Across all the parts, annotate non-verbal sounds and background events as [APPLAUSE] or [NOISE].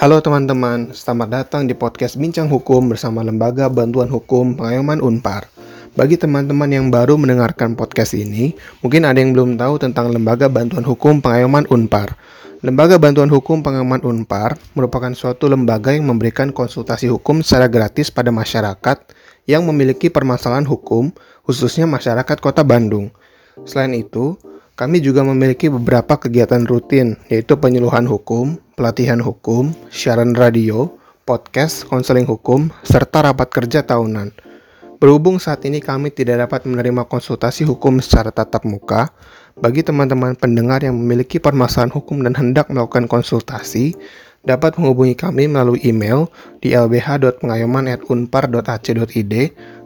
Halo teman-teman, selamat datang di podcast Bincang Hukum bersama Lembaga Bantuan Hukum Pengayoman Unpar. Bagi teman-teman yang baru mendengarkan podcast ini, mungkin ada yang belum tahu tentang Lembaga Bantuan Hukum Pengayoman Unpar. Lembaga Bantuan Hukum Pengayoman Unpar merupakan suatu lembaga yang memberikan konsultasi hukum secara gratis pada masyarakat yang memiliki permasalahan hukum, khususnya masyarakat Kota Bandung. Selain itu, kami juga memiliki beberapa kegiatan rutin, yaitu penyuluhan hukum, pelatihan hukum, siaran radio, podcast, konseling hukum, serta rapat kerja tahunan. Berhubung saat ini kami tidak dapat menerima konsultasi hukum secara tatap muka, bagi teman-teman pendengar yang memiliki permasalahan hukum dan hendak melakukan konsultasi, dapat menghubungi kami melalui email di lbh.pengayoman@unpar.ac.id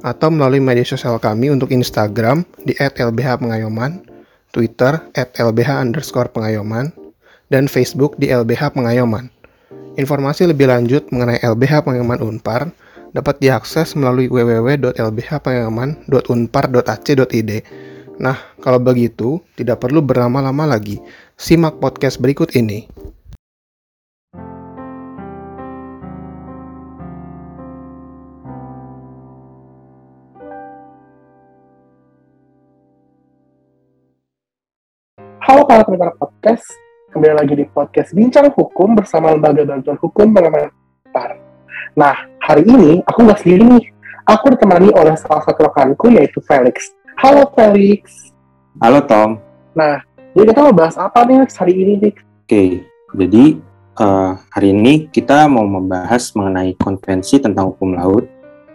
atau melalui media sosial kami untuk Instagram di @lbhpengayoman, Twitter @lbh_pengayoman, dan Facebook di LBH Pengayoman. Informasi lebih lanjut mengenai LBH Pengayoman Unpar dapat diakses melalui www.lbhpengayoman.unpar.ac.id. Nah, kalau begitu, tidak perlu berlama-lama lagi. Simak podcast berikut ini. Halo para pendengar podcast, kembali lagi di podcast Bincang Hukum bersama Lembaga Bantuan Hukum Pengamantar. Nah, hari ini aku nggak sendiri nih. Aku ditemani oleh salah satu rekanku yaitu Felix. Halo Felix. Halo Tom. Nah, jadi kita mau bahas apa nih hari ini, Dik? Oke, jadi uh, hari ini kita mau membahas mengenai konvensi tentang hukum laut,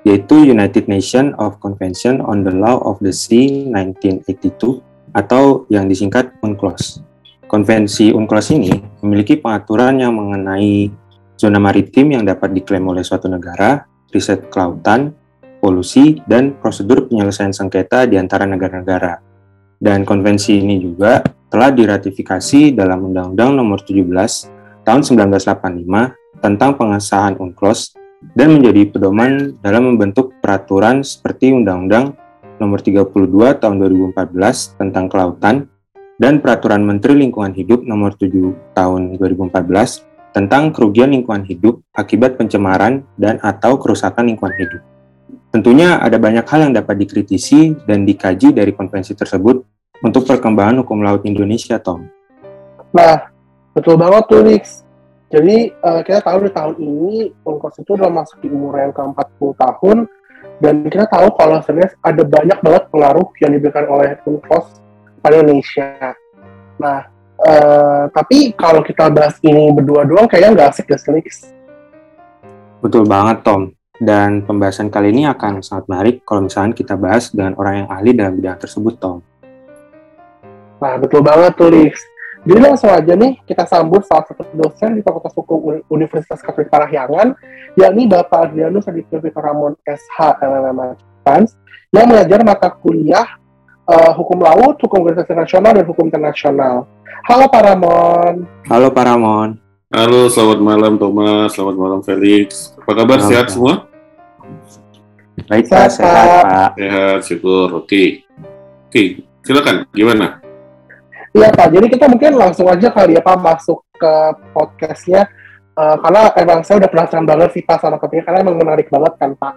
yaitu United Nations of Convention on the Law of the Sea 1982 atau yang disingkat UNCLOS. Konvensi UNCLOS ini memiliki pengaturan yang mengenai zona maritim yang dapat diklaim oleh suatu negara, riset kelautan, polusi, dan prosedur penyelesaian sengketa di antara negara-negara. Dan konvensi ini juga telah diratifikasi dalam Undang-Undang Nomor 17 Tahun 1985 tentang pengesahan UNCLOS dan menjadi pedoman dalam membentuk peraturan seperti Undang-Undang Nomor 32 Tahun 2014 tentang kelautan dan Peraturan Menteri Lingkungan Hidup Nomor 7 Tahun 2014 tentang kerugian lingkungan hidup akibat pencemaran dan atau kerusakan lingkungan hidup. Tentunya ada banyak hal yang dapat dikritisi dan dikaji dari konvensi tersebut untuk perkembangan hukum laut Indonesia, Tom. Nah, betul banget tuh, Rix. Jadi, uh, kita tahu di tahun ini UNCLOS itu udah masuk di umur yang ke-40 tahun, dan kita tahu kalau sebenarnya ada banyak banget pengaruh yang diberikan oleh UNCLOS pada Indonesia. Nah, uh, tapi kalau kita bahas ini berdua doang kayaknya nggak asik ya, Felix. Betul banget, Tom. Dan pembahasan kali ini akan sangat menarik kalau misalnya kita bahas dengan orang yang ahli dalam bidang tersebut, Tom. Nah, betul banget tuh, Lix. Jadi langsung aja nih, kita sambut salah satu dosen di Fakultas Hukum Universitas Katolik Parahyangan, yakni Bapak Adrianus Aditya Victor Ramon SH LLM yang mengajar mata kuliah uh, hukum laut, hukum organisasi nasional, dan hukum internasional. Halo Pak Ramon. Halo Pak Ramon. Halo, selamat malam Thomas, selamat malam Felix. Apa kabar? Halo, sehat Pak. semua? Baik Pak, sehat, sehat Pak. Sehat, syukur. Oke. Oke, silakan. Gimana? Iya Pak, jadi kita mungkin langsung aja kali ya Pak masuk ke podcastnya. Uh, karena emang saya udah penasaran banget sih Pak sama topiknya, karena emang menarik banget kan Pak.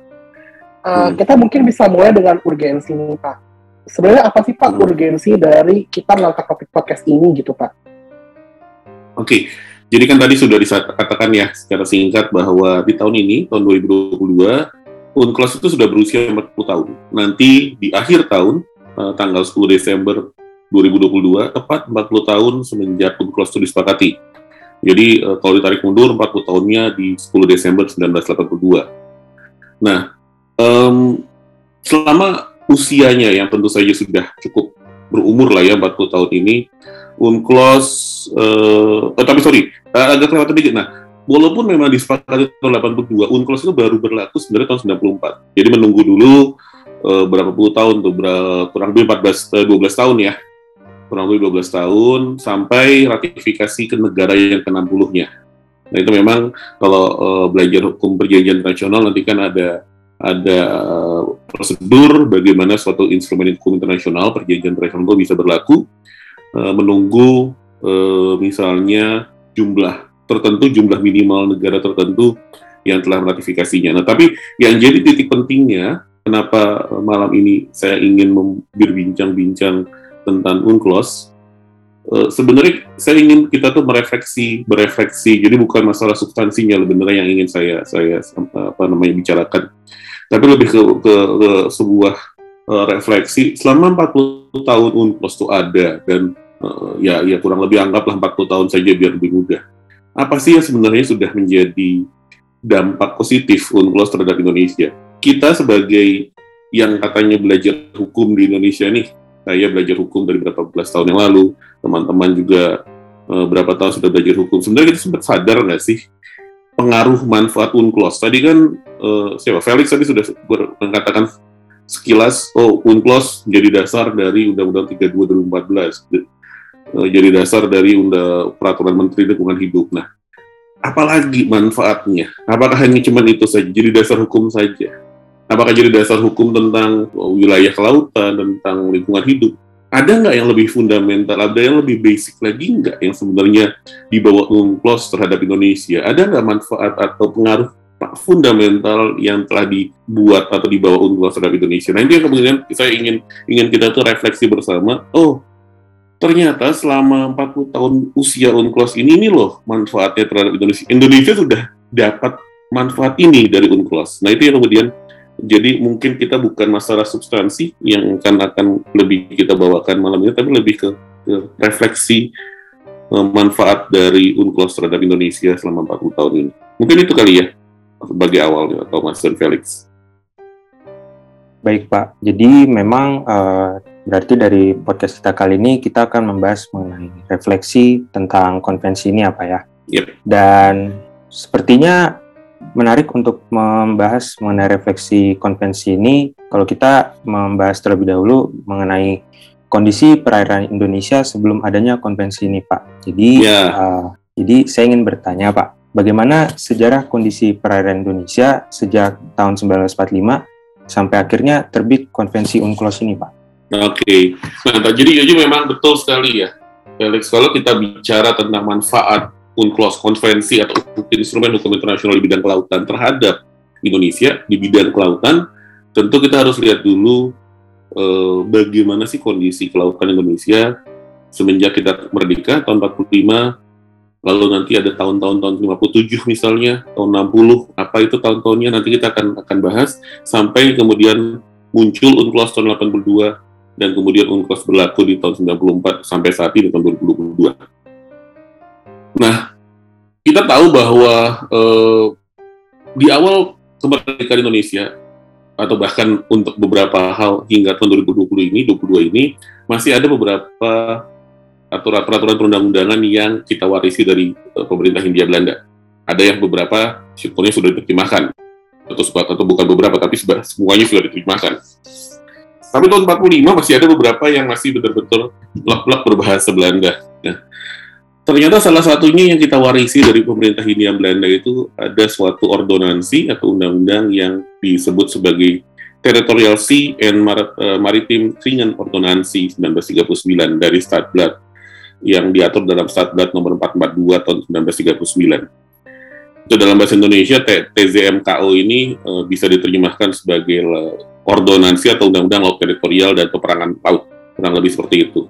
Uh, hmm. Kita mungkin bisa mulai dengan urgensi nih Pak sebenarnya apa sih Pak hmm. urgensi dari kita mengangkat topik podcast ini gitu Pak? Oke, jadi kan tadi sudah dikatakan ya secara singkat bahwa di tahun ini, tahun 2022, UNCLOS itu sudah berusia 40 tahun. Nanti di akhir tahun, eh, tanggal 10 Desember 2022, tepat 40 tahun semenjak UNCLOS itu disepakati. Jadi eh, kalau ditarik mundur 40 tahunnya di 10 Desember 1982. Nah, um, selama usianya yang tentu saja sudah cukup berumur lah ya 40 tahun ini Unclos uh, oh, tapi sorry agak kelewat sedikit nah walaupun memang disepakati tahun 82 Unclos itu baru berlaku sebenarnya tahun 94 jadi menunggu dulu uh, berapa puluh tahun tuh berapa, kurang lebih 14 uh, 12 tahun ya kurang lebih 12 tahun sampai ratifikasi ke negara yang ke-60-nya. Nah itu memang kalau uh, belajar hukum perjanjian internasional nanti kan ada ada prosedur bagaimana suatu instrumen hukum internasional perjanjian internasional itu bisa berlaku uh, menunggu uh, misalnya jumlah tertentu, jumlah minimal negara tertentu yang telah meratifikasinya. Nah, tapi yang jadi titik pentingnya, kenapa malam ini saya ingin berbincang-bincang tentang UNCLOS, uh, sebenarnya saya ingin kita tuh merefleksi, berefleksi. Jadi bukan masalah substansinya sebenarnya yang ingin saya saya apa namanya bicarakan, tapi lebih ke, ke, ke sebuah uh, refleksi. Selama 40 tahun UNCLOS itu ada dan uh, ya ya kurang lebih anggaplah 40 tahun saja biar lebih mudah. Apa sih yang sebenarnya sudah menjadi dampak positif UNCLOS terhadap Indonesia? Kita sebagai yang katanya belajar hukum di Indonesia nih, saya belajar hukum dari beberapa belas tahun yang lalu, teman-teman juga uh, berapa tahun sudah belajar hukum. Sebenarnya kita sempat sadar nggak sih pengaruh manfaat unclos? Tadi kan uh, siapa Felix tadi sudah mengatakan sekilas, oh unclos menjadi dasar dari Undang-Undang 32 2014, uh, jadi dasar dari Undang Peraturan Menteri Lingkungan Hidup. Nah, apalagi manfaatnya? Apakah hanya cuma itu saja? Jadi dasar hukum saja? Apakah jadi dasar hukum tentang wilayah kelautan, tentang lingkungan hidup? Ada nggak yang lebih fundamental, ada yang lebih basic lagi nggak yang sebenarnya dibawa UNCLOS terhadap Indonesia? Ada nggak manfaat atau pengaruh fundamental yang telah dibuat atau dibawa UNCLOS terhadap Indonesia? Nah itu yang kemudian saya ingin ingin kita tuh refleksi bersama. Oh, ternyata selama 40 tahun usia UNCLOS ini ini loh manfaatnya terhadap Indonesia. Indonesia sudah dapat manfaat ini dari UNCLOS. Nah itu yang kemudian jadi mungkin kita bukan masalah substansi yang akan akan lebih kita bawakan malam ini, tapi lebih ke, ke refleksi uh, manfaat dari UNCLOS terhadap Indonesia selama 40 tahun ini. Mungkin itu kali ya sebagai awalnya, atau Mas dan Felix. Baik Pak, jadi memang uh, berarti dari podcast kita kali ini kita akan membahas mengenai refleksi tentang konvensi ini apa ya? Yep. Dan sepertinya menarik untuk membahas mengenai refleksi konvensi ini kalau kita membahas terlebih dahulu mengenai kondisi perairan Indonesia sebelum adanya konvensi ini, Pak. Jadi, yeah. uh, jadi saya ingin bertanya, Pak, bagaimana sejarah kondisi perairan Indonesia sejak tahun 1945 sampai akhirnya terbit konvensi UNCLOS ini, Pak? Oke, okay. nah, jadi jadi memang betul sekali ya, Felix. Kalau kita bicara tentang manfaat UNCLOS konvensi atau instrumen hukum internasional di bidang kelautan terhadap Indonesia di bidang kelautan, tentu kita harus lihat dulu eh, bagaimana sih kondisi kelautan Indonesia semenjak kita merdeka tahun 45, lalu nanti ada tahun-tahun tahun 57 misalnya, tahun 60, apa itu tahun-tahunnya nanti kita akan akan bahas sampai kemudian muncul UNCLOS tahun 82 dan kemudian UNCLOS berlaku di tahun 94 sampai saat ini tahun 2022. Nah, kita tahu bahwa eh, di awal kemerdekaan Indonesia atau bahkan untuk beberapa hal hingga tahun 2020 ini, 22 ini masih ada beberapa aturan peraturan perundang-undangan yang kita warisi dari uh, pemerintah Hindia Belanda. Ada yang beberapa syukurnya sudah diterjemahkan atau atau bukan beberapa tapi semuanya sudah diterjemahkan. Tapi tahun 45 masih ada beberapa yang masih betul-betul blok-blok berbahasa Belanda. Nah, Ternyata salah satunya yang kita warisi dari pemerintah Hindia Belanda itu ada suatu ordonansi atau undang-undang yang disebut sebagai Territorial Sea and Mar uh, Maritime Treaty Ordonansi 1939 dari Stadblad yang diatur dalam Stadblad nomor 442 tahun 1939. Itu dalam bahasa Indonesia TZMKO ini uh, bisa diterjemahkan sebagai ordonansi atau undang-undang laut teritorial dan peperangan laut, kurang lebih seperti itu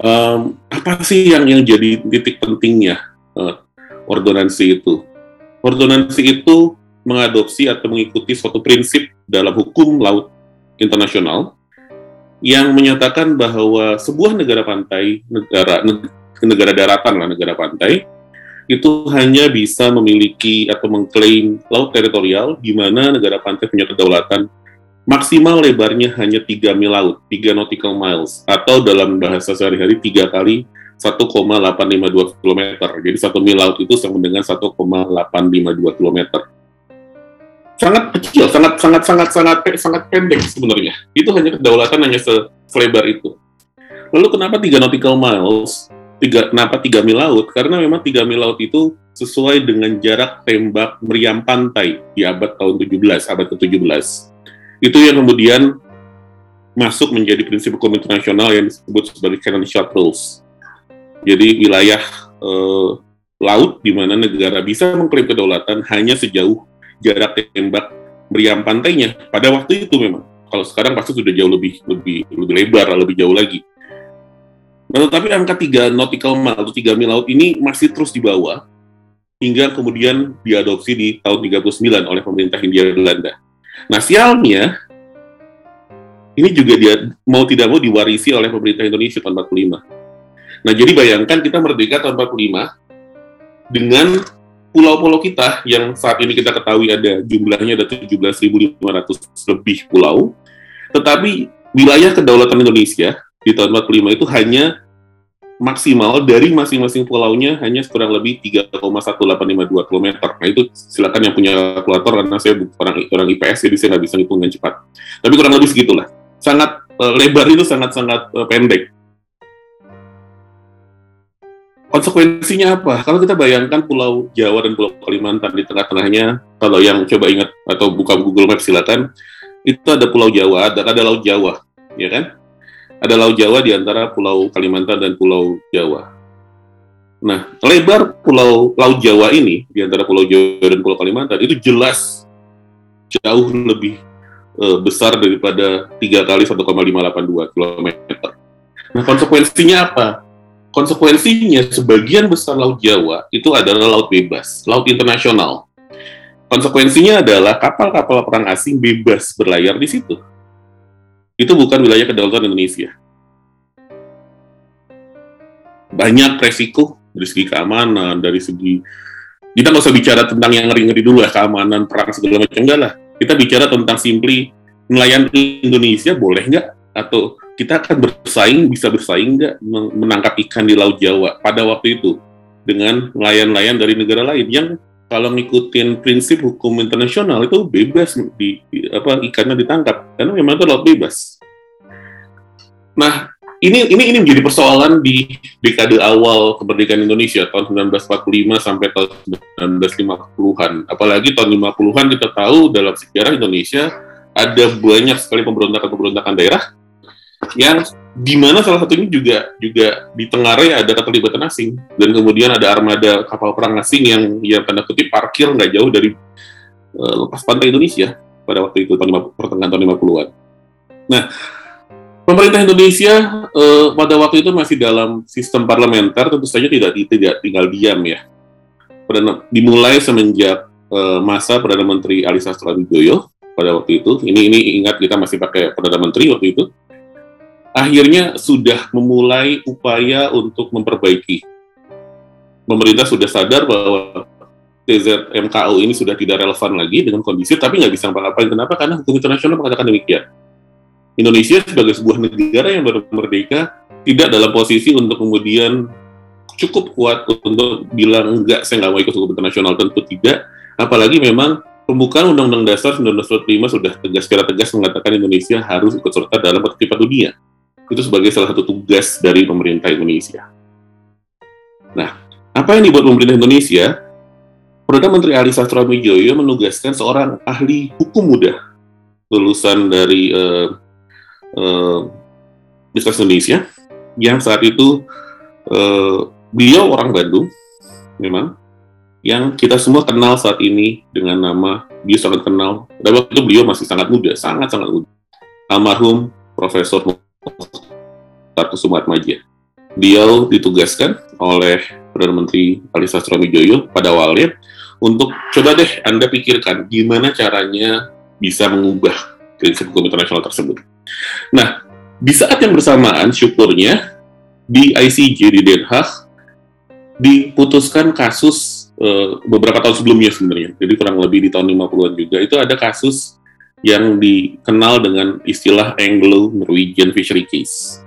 um, apa sih yang yang jadi titik pentingnya uh, ordonansi itu? Ordonansi itu mengadopsi atau mengikuti suatu prinsip dalam hukum laut internasional yang menyatakan bahwa sebuah negara pantai, negara negara daratan lah negara pantai itu hanya bisa memiliki atau mengklaim laut teritorial di mana negara pantai punya kedaulatan maksimal lebarnya hanya 3 mil laut, 3 nautical miles, atau dalam bahasa sehari-hari 3 kali 1,852 km. Jadi 1 mil laut itu sama dengan 1,852 km. Sangat kecil, sangat sangat sangat sangat sangat pendek sebenarnya. Itu hanya kedaulatan hanya se selebar itu. Lalu kenapa 3 nautical miles? Tiga, kenapa 3 mil laut? Karena memang 3 mil laut itu sesuai dengan jarak tembak meriam pantai di abad tahun 17, abad ke-17 itu yang kemudian masuk menjadi prinsip hukum internasional yang disebut sebagai canon shot rules. Jadi wilayah eh, laut di mana negara bisa mengklaim kedaulatan hanya sejauh jarak tembak meriam pantainya. Pada waktu itu memang. Kalau sekarang pasti sudah jauh lebih lebih lebih lebar, lebih jauh lagi. Nah, tetapi angka 3 nautical mile atau 3 mil laut ini masih terus di bawah hingga kemudian diadopsi di tahun 39 oleh pemerintah Hindia Belanda. Nah, sialnya ini juga dia mau tidak mau diwarisi oleh pemerintah Indonesia tahun 45. Nah, jadi bayangkan kita merdeka tahun 45 dengan pulau-pulau kita yang saat ini kita ketahui ada jumlahnya ada 17.500 lebih pulau, tetapi wilayah kedaulatan Indonesia di tahun 45 itu hanya maksimal dari masing-masing pulaunya hanya kurang lebih 3,1852 km. Nah itu silakan yang punya kalkulator karena saya orang, orang IPS jadi saya nggak bisa ngitung dengan cepat. Tapi kurang lebih segitulah. Sangat uh, lebar itu sangat-sangat uh, pendek. Konsekuensinya apa? Kalau kita bayangkan Pulau Jawa dan Pulau Kalimantan di tengah-tengahnya, kalau yang coba ingat atau buka Google Maps silakan, itu ada Pulau Jawa, ada, ada Laut Jawa, ya kan? Ada Laut Jawa di antara Pulau Kalimantan dan Pulau Jawa. Nah, lebar Pulau Laut Jawa ini di antara Pulau Jawa dan Pulau Kalimantan itu jelas jauh lebih uh, besar daripada tiga kali 1,582 km. Nah, konsekuensinya apa? konsekuensinya sebagian besar Laut Jawa itu adalah laut bebas, laut internasional. Konsekuensinya adalah kapal-kapal perang asing bebas berlayar di situ. Itu bukan wilayah kedaulatan Indonesia. Banyak resiko dari segi keamanan, dari segi kita nggak usah bicara tentang yang ngeri-ngeri dulu ya keamanan perang segala macam enggak lah. Kita bicara tentang simply nelayan Indonesia boleh nggak atau kita akan bersaing, bisa bersaing nggak menangkap ikan di Laut Jawa pada waktu itu dengan nelayan-nelayan dari negara lain yang kalau ngikutin prinsip hukum internasional itu bebas di, di apa ikannya ditangkap karena memang itu laut bebas. Nah, ini ini ini menjadi persoalan di dekade awal kemerdekaan Indonesia tahun 1945 sampai tahun 1950-an. Apalagi tahun 50-an kita tahu dalam sejarah Indonesia ada banyak sekali pemberontakan-pemberontakan daerah yang di mana salah satunya juga juga di Tengarai ada keterlibatan asing dan kemudian ada armada kapal perang asing yang yang tanda kutip parkir nggak jauh dari uh, lepas pantai Indonesia pada waktu itu tahun pertengahan tahun 50-an. Nah, pemerintah Indonesia uh, pada waktu itu masih dalam sistem parlementer tentu saja tidak tidak tinggal diam ya. Perdana, dimulai semenjak uh, masa Perdana Menteri Ali Sastro pada waktu itu. Ini ini ingat kita masih pakai Perdana Menteri waktu itu akhirnya sudah memulai upaya untuk memperbaiki. Pemerintah sudah sadar bahwa TZMKU ini sudah tidak relevan lagi dengan kondisi, tapi nggak bisa ngapa-ngapain. Kenapa? Karena hukum internasional mengatakan demikian. Indonesia sebagai sebuah negara yang baru merdeka tidak dalam posisi untuk kemudian cukup kuat untuk bilang enggak saya nggak mau ikut hukum internasional tentu tidak apalagi memang pembukaan Undang-Undang Dasar 1945 sudah tegas secara tegas mengatakan Indonesia harus ikut serta dalam ketertiban dunia itu sebagai salah satu tugas dari pemerintah Indonesia. Nah, apa yang dibuat pemerintah Indonesia? Perdana Menteri Ali Sastroamidjojo menugaskan seorang ahli hukum muda lulusan dari uh, uh, Universitas Indonesia yang saat itu uh, beliau orang Bandung, memang yang kita semua kenal saat ini dengan nama dia sangat kenal. Dan waktu itu beliau masih sangat muda, sangat sangat muda. Almarhum Profesor Tartu Sumatmaja. Beliau ditugaskan oleh Perdana Menteri Ali Sastroamidjojo pada awalnya untuk coba deh Anda pikirkan gimana caranya bisa mengubah prinsip hukum internasional tersebut. Nah, di saat yang bersamaan syukurnya di ICJ di Den Haag diputuskan kasus uh, beberapa tahun sebelumnya sebenarnya. Jadi kurang lebih di tahun 50-an juga itu ada kasus yang dikenal dengan istilah Anglo-Norwegian Fishery Case.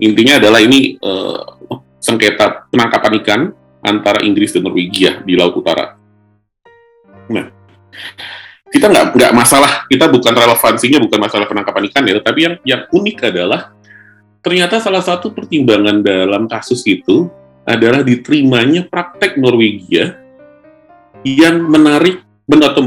Intinya adalah ini uh, sengketa penangkapan ikan antara Inggris dan Norwegia di Laut Utara. Nah, kita nggak nggak masalah, kita bukan relevansinya bukan masalah penangkapan ikan ya, tapi yang yang unik adalah ternyata salah satu pertimbangan dalam kasus itu adalah diterimanya praktek Norwegia yang menarik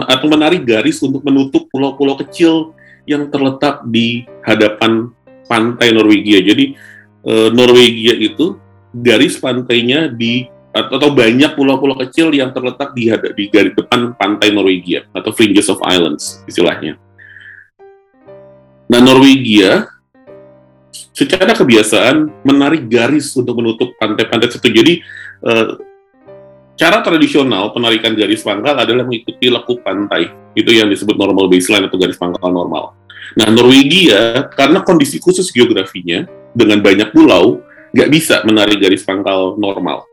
atau menarik garis untuk menutup pulau-pulau kecil yang terletak di hadapan pantai Norwegia. Jadi e, Norwegia itu garis pantainya di atau banyak pulau-pulau kecil yang terletak di, di garis depan pantai Norwegia atau fringes of islands istilahnya. Nah Norwegia secara kebiasaan menarik garis untuk menutup pantai-pantai itu. Jadi eh, cara tradisional penarikan garis pangkal adalah mengikuti lekuk pantai. Itu yang disebut normal baseline atau garis pangkal normal. Nah Norwegia karena kondisi khusus geografinya dengan banyak pulau nggak bisa menarik garis pangkal normal.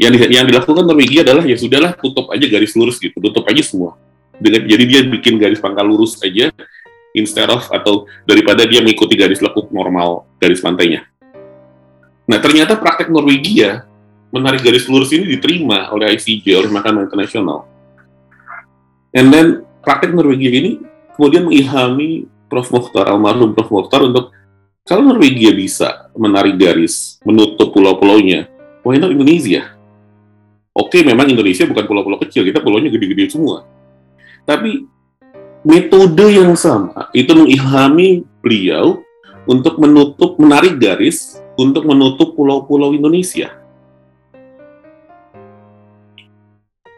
Yang, yang dilakukan Norwegia adalah ya sudahlah tutup aja garis lurus gitu, tutup aja semua. Dengan, jadi dia bikin garis pangkal lurus aja instead of atau daripada dia mengikuti garis lekuk normal garis pantainya. Nah ternyata praktek Norwegia menarik garis lurus ini diterima oleh ICJ oleh Mahkamah Internasional. And then praktek Norwegia ini kemudian mengilhami Prof. Mokhtar, almarhum Prof. Mokhtar untuk kalau Norwegia bisa menarik garis, menutup pulau-pulaunya, why not Indonesia? Oke, memang Indonesia bukan pulau-pulau kecil, kita pulaunya gede-gede semua. Tapi metode yang sama itu mengilhami beliau untuk menutup menarik garis untuk menutup pulau-pulau Indonesia.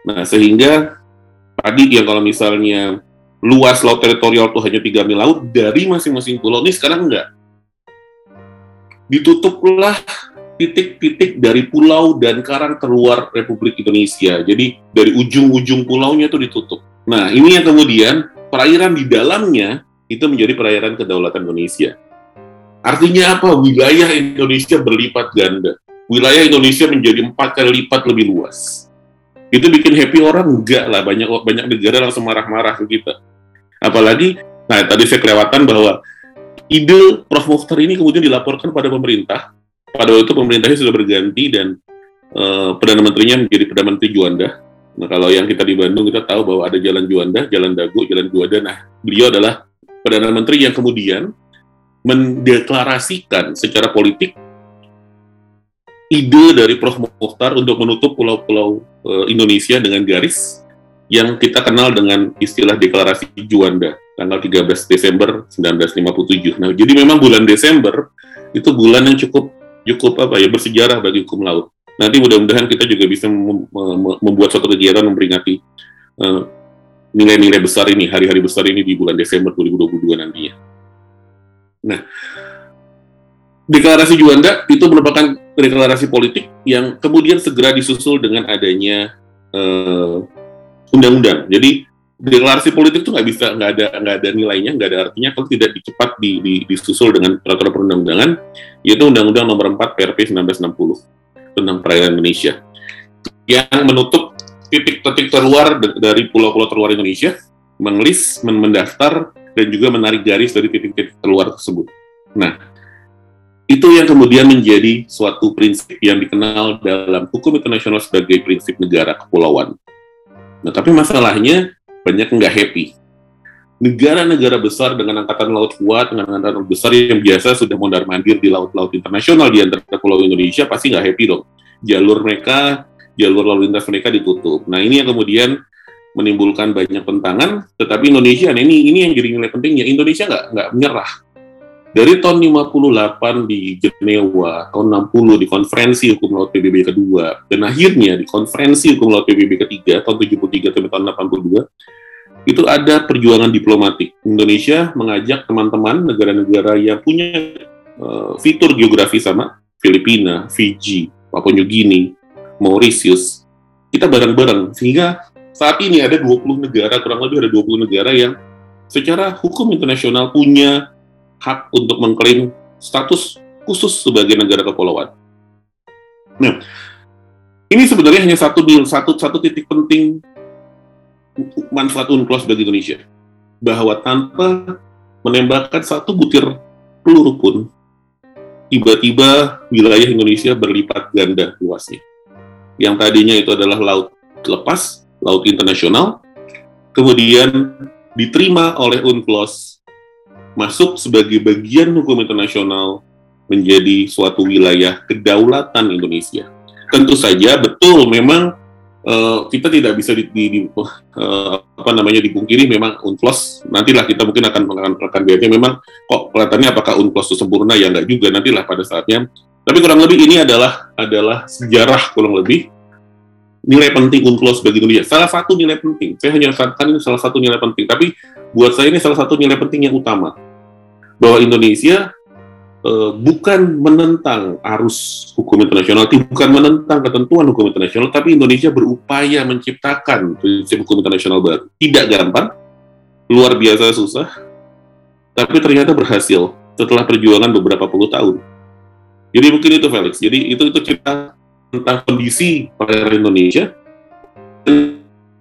Nah, sehingga tadi yang kalau misalnya luas laut teritorial itu hanya 3 mil laut dari masing-masing pulau ini sekarang enggak. Ditutuplah titik-titik dari pulau dan karang terluar Republik Indonesia. Jadi dari ujung-ujung pulaunya itu ditutup. Nah, ini yang kemudian perairan di dalamnya itu menjadi perairan kedaulatan Indonesia. Artinya apa? Wilayah Indonesia berlipat ganda. Wilayah Indonesia menjadi empat kali lipat lebih luas. Itu bikin happy orang enggak lah. Banyak banyak negara langsung marah-marah ke kita. Apalagi, nah tadi saya kelewatan bahwa ide Prof. Mukhtar ini kemudian dilaporkan pada pemerintah. Pada waktu itu pemerintahnya sudah berganti dan uh, Perdana Menterinya menjadi Perdana Menteri Juanda Nah, kalau yang kita di Bandung kita tahu bahwa ada Jalan Juanda, Jalan Dago, Jalan Juanda. Nah, beliau adalah Perdana Menteri yang kemudian mendeklarasikan secara politik ide dari Prof. Mukhtar untuk menutup pulau-pulau e, Indonesia dengan garis yang kita kenal dengan istilah deklarasi Juanda tanggal 13 Desember 1957. Nah, jadi memang bulan Desember itu bulan yang cukup cukup apa ya bersejarah bagi hukum laut nanti mudah-mudahan kita juga bisa membuat suatu kegiatan memperingati nilai eh, nilai-nilai besar ini, hari-hari besar ini di bulan Desember 2022 nantinya. Nah, deklarasi Juanda itu merupakan deklarasi politik yang kemudian segera disusul dengan adanya eh, undang-undang. Jadi deklarasi politik itu nggak bisa nggak ada nggak ada nilainya nggak ada artinya kalau tidak dicepat di, di, disusul dengan peraturan perundang-undangan yaitu Undang-Undang Nomor 4 PRP 1960 tentang perairan Indonesia yang menutup titik-titik terluar dari pulau-pulau terluar Indonesia, mengelis, mendaftar, dan juga menarik garis dari titik-titik terluar tersebut. Nah, itu yang kemudian menjadi suatu prinsip yang dikenal dalam hukum internasional sebagai prinsip negara kepulauan. Nah, tapi masalahnya banyak nggak happy. Negara-negara besar dengan angkatan laut kuat, dengan angkatan laut besar yang biasa sudah mondar-mandir di laut-laut internasional di antara pulau Indonesia, pasti nggak happy dong. Jalur mereka, jalur lalu lintas mereka ditutup. Nah ini yang kemudian menimbulkan banyak pentangan, tetapi Indonesia, nah ini ini yang jadi nilai pentingnya, Indonesia nggak nggak menyerah. Dari tahun 58 di Jenewa, tahun 60 di konferensi hukum laut PBB kedua, dan akhirnya di konferensi hukum laut PBB ketiga tahun 73 sampai tahun 82, itu ada perjuangan diplomatik. Indonesia mengajak teman-teman negara-negara yang punya uh, fitur geografi sama, Filipina, Fiji, Papua New Guinea, Mauritius, kita bareng-bareng. Sehingga saat ini ada 20 negara, kurang lebih ada 20 negara yang secara hukum internasional punya hak untuk mengklaim status khusus sebagai negara kepulauan. Nah, ini sebenarnya hanya satu satu satu titik penting manfaat UNCLOS bagi Indonesia. Bahwa tanpa menembakkan satu butir peluru pun, tiba-tiba wilayah Indonesia berlipat ganda luasnya. Yang tadinya itu adalah laut lepas, laut internasional, kemudian diterima oleh UNCLOS, masuk sebagai bagian hukum internasional menjadi suatu wilayah kedaulatan Indonesia. Tentu saja betul memang uh, kita tidak bisa di, di, di uh, apa namanya dipungkiri memang unclos nantilah kita mungkin akan akan lihatnya memang kok kelihatannya apakah unclos itu sempurna? Ya enggak juga nantilah pada saatnya. Tapi kurang lebih ini adalah adalah sejarah kurang lebih nilai penting UNCLOS bagi Indonesia. Salah satu nilai penting. Saya hanya katakan ini salah satu nilai penting. Tapi buat saya ini salah satu nilai penting yang utama. Bahwa Indonesia eh, bukan menentang arus hukum internasional, bukan menentang ketentuan hukum internasional, tapi Indonesia berupaya menciptakan prinsip hukum internasional baru. Tidak gampang, luar biasa susah, tapi ternyata berhasil setelah perjuangan beberapa puluh tahun. Jadi mungkin itu Felix. Jadi itu itu cerita tentang kondisi perairan Indonesia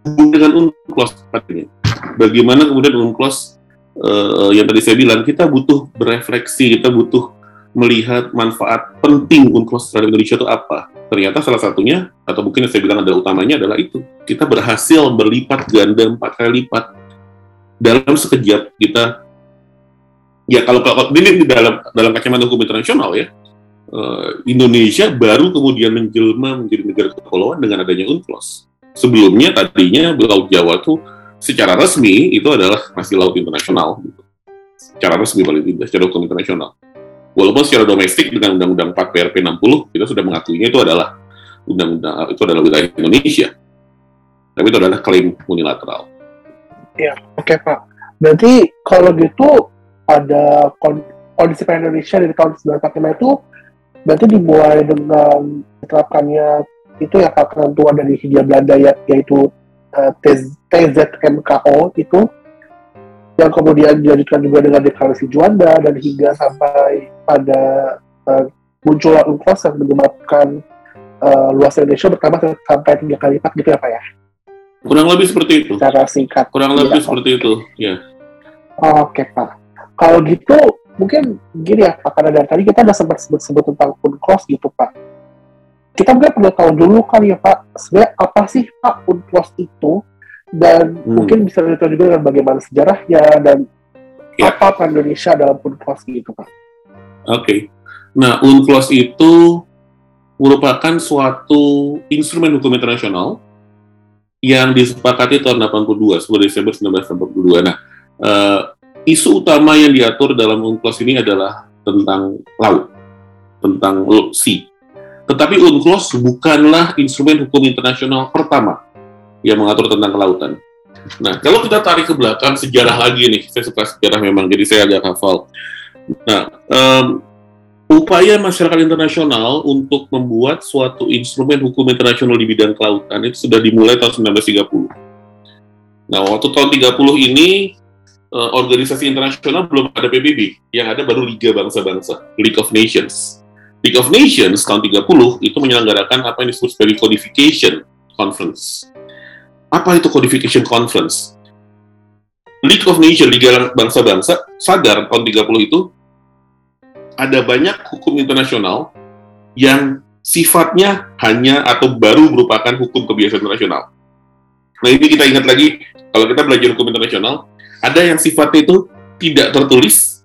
dengan UNCLOS katanya. Bagaimana kemudian UNCLOS uh, yang tadi saya bilang kita butuh berefleksi, kita butuh melihat manfaat penting UNCLOS terhadap Indonesia itu apa. Ternyata salah satunya atau mungkin yang saya bilang adalah utamanya adalah itu. Kita berhasil berlipat ganda empat kali lipat dalam sekejap kita ya kalau, kalau ini dalam dalam kacamata hukum internasional ya uh, Indonesia baru kemudian menjelma menjadi negara kepulauan dengan adanya UNCLOS. Sebelumnya tadinya Laut Jawa itu secara resmi itu adalah masih laut internasional. Gitu. Secara resmi paling tidak, secara hukum internasional. Walaupun secara domestik dengan Undang-Undang 4 PRP 60 kita sudah mengakuinya itu adalah undang-undang itu adalah wilayah Indonesia. Tapi itu adalah klaim unilateral. Ya, oke okay, Pak. Berarti kalau gitu ada kondisi Indonesia dari tahun 1945 itu berarti dimulai dengan diterapkannya itu ya ketentuan dari Hindia Belanda ya, yaitu uh, eh, TZMKO itu yang kemudian dilanjutkan juga dengan deklarasi Juanda dan hingga sampai pada uh, munculnya UNCLOS yang menyebabkan uh, luas Indonesia bertambah sampai tiga kali lipat gitu ya Pak ya? Kurang lebih seperti itu. Secara singkat. Kurang lebih ya, seperti itu, ya. Oke Pak. Kalau gitu mungkin gini ya Pak, karena dari tadi kita udah sempat sebut-sebut tentang unclos gitu Pak. Kita mungkin perlu tahu dulu kan ya Pak, sebenarnya apa sih Pak unclos itu dan hmm. mungkin bisa ditahu juga dengan bagaimana sejarahnya dan ya. apa peran Indonesia dalam unclos gitu Pak. Oke, okay. nah unclos itu merupakan suatu instrumen hukum internasional yang disepakati tahun 82, 10 Desember 1982. Nah, uh, isu utama yang diatur dalam UNCLOS ini adalah tentang laut, tentang sea. Tetapi UNCLOS bukanlah instrumen hukum internasional pertama yang mengatur tentang kelautan. Nah, kalau kita tarik ke belakang sejarah lagi nih, saya suka sejarah memang, jadi saya agak hafal. Nah, um, upaya masyarakat internasional untuk membuat suatu instrumen hukum internasional di bidang kelautan itu sudah dimulai tahun 1930. Nah, waktu tahun 30 ini uh, organisasi internasional belum ada PBB, yang ada baru Liga Bangsa-Bangsa, League of Nations. League of Nations tahun 30 itu menyelenggarakan apa yang disebut sebagai Codification Conference. Apa itu Codification Conference? League of Nations, Liga Bangsa-Bangsa, sadar tahun 30 itu ada banyak hukum internasional yang sifatnya hanya atau baru merupakan hukum kebiasaan internasional. Nah ini kita ingat lagi, kalau kita belajar hukum internasional, ada yang sifatnya itu tidak tertulis,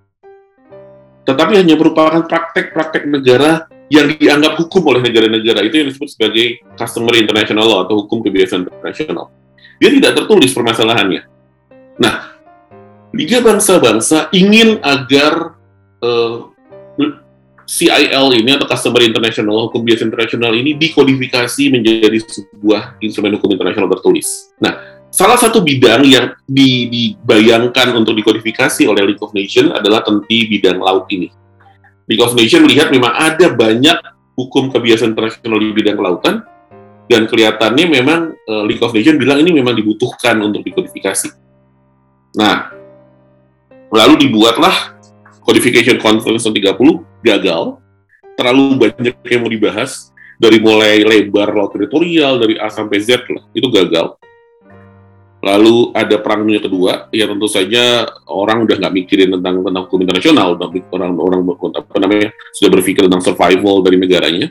tetapi hanya merupakan praktek-praktek negara yang dianggap hukum oleh negara-negara. Itu yang disebut sebagai customary international law atau hukum kebiasaan internasional. Dia tidak tertulis permasalahannya. Nah, Liga Bangsa-Bangsa ingin agar uh, eh, CIL ini atau Customary International Hukum Biasa Internasional ini dikodifikasi menjadi sebuah instrumen hukum internasional tertulis. Nah, salah satu bidang yang dibayangkan untuk dikodifikasi oleh League of Nations adalah tenti bidang laut ini. League of Nations melihat memang ada banyak hukum kebiasaan internasional di bidang kelautan, dan kelihatannya memang uh, League of Nations bilang ini memang dibutuhkan untuk dikodifikasi. Nah, lalu dibuatlah Codification Conference 30 gagal, terlalu banyak yang mau dibahas, dari mulai lebar laut teritorial, dari A sampai Z lah, itu gagal Lalu ada perang dunia kedua, ya tentu saja orang udah nggak mikirin tentang tentang hukum internasional, udah orang orang apa namanya sudah berpikir tentang survival dari negaranya.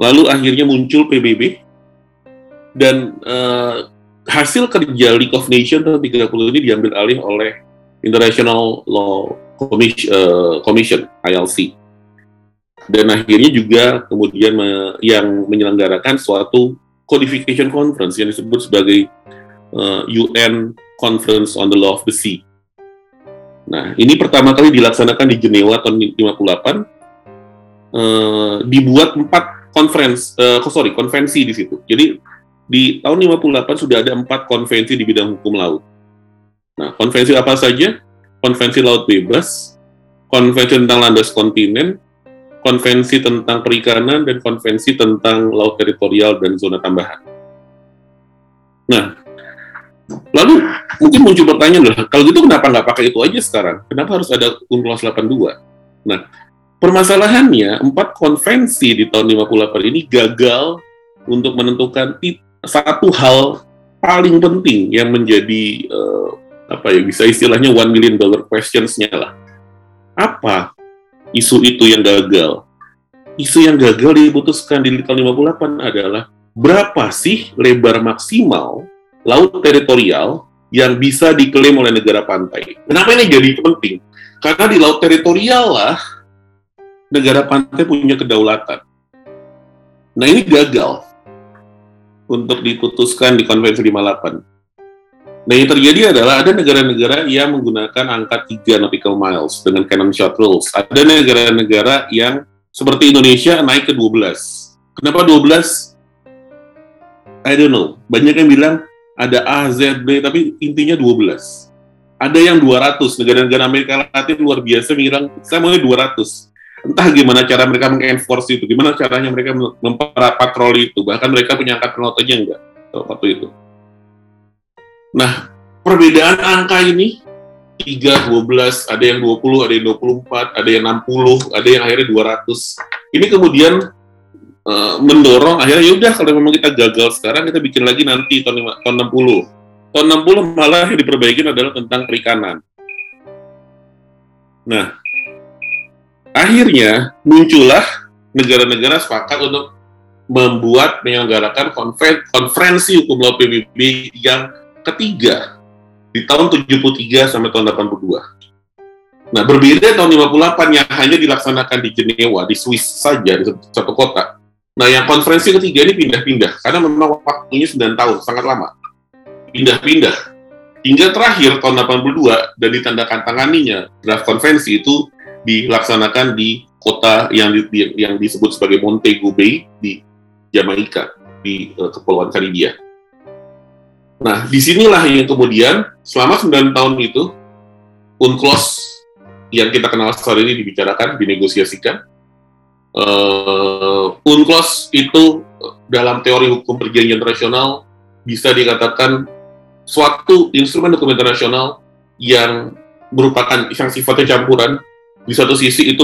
Lalu akhirnya muncul PBB dan uh, hasil kerja League of Nations tahun 30 ini diambil alih oleh International Law Commission, uh, Commission ILC dan akhirnya juga kemudian yang menyelenggarakan suatu codification conference yang disebut sebagai uh, eh, UN Conference on the Law of the Sea. Nah, ini pertama kali dilaksanakan di Jenewa tahun 58 eh, dibuat empat conference, eh, sorry, konvensi di situ. Jadi di tahun 58 sudah ada empat konvensi di bidang hukum laut. Nah, konvensi apa saja? Konvensi laut bebas, konvensi tentang landas kontinen, konvensi tentang perikanan, dan konvensi tentang laut teritorial dan zona tambahan. Nah, lalu mungkin muncul pertanyaan kalau gitu kenapa nggak pakai itu aja sekarang? Kenapa harus ada UNCLOS 82? Nah, permasalahannya, empat konvensi di tahun 58 ini gagal untuk menentukan satu hal paling penting yang menjadi uh, apa ya bisa istilahnya one million dollar questions-nya lah. Apa isu itu yang gagal? Isu yang gagal diputuskan di tahun 58 adalah berapa sih lebar maksimal laut teritorial yang bisa diklaim oleh negara pantai. Kenapa ini jadi penting? Karena di laut teritorial lah negara pantai punya kedaulatan. Nah ini gagal untuk diputuskan di konvensi 58. Nah yang terjadi adalah ada negara-negara yang menggunakan angka 3 nautical miles dengan canon shot rules. Ada negara-negara yang seperti Indonesia naik ke 12. Kenapa 12? I don't know. Banyak yang bilang ada A, Z, B, tapi intinya 12. Ada yang 200. Negara-negara Amerika Latin luar biasa bilang, saya mau 200. Entah gimana cara mereka mengenforce itu, gimana caranya mereka patroli itu. Bahkan mereka punya angkatan laut aja enggak waktu itu. Nah, perbedaan angka ini 3, 12, ada yang 20, ada yang 24, ada yang 60, ada yang akhirnya 200. Ini kemudian uh, mendorong akhirnya yaudah kalau memang kita gagal sekarang kita bikin lagi nanti tahun, 5, tahun 60. Tahun 60 malah yang diperbaikin adalah tentang perikanan. Nah, akhirnya muncullah negara-negara sepakat untuk membuat menyelenggarakan konferensi hukum laut PBB yang ketiga di tahun 73 sampai tahun 82. Nah, berbeda tahun 58 yang hanya dilaksanakan di Jenewa, di Swiss saja, di satu kota. Nah, yang konferensi ketiga ini pindah-pindah, karena memang waktunya 9 tahun, sangat lama. Pindah-pindah. Hingga terakhir tahun 82 dan ditandakan tanganinya draft konvensi itu dilaksanakan di kota yang di, yang disebut sebagai Montego Bay di Jamaika di uh, Kepulauan Karibia. Nah, di sinilah yang kemudian selama 9 tahun itu UNCLOS yang kita kenal saat ini dibicarakan, dinegosiasikan. Uh, UNCLOS itu dalam teori hukum perjanjian internasional bisa dikatakan suatu instrumen hukum internasional yang merupakan yang sifatnya campuran. Di satu sisi itu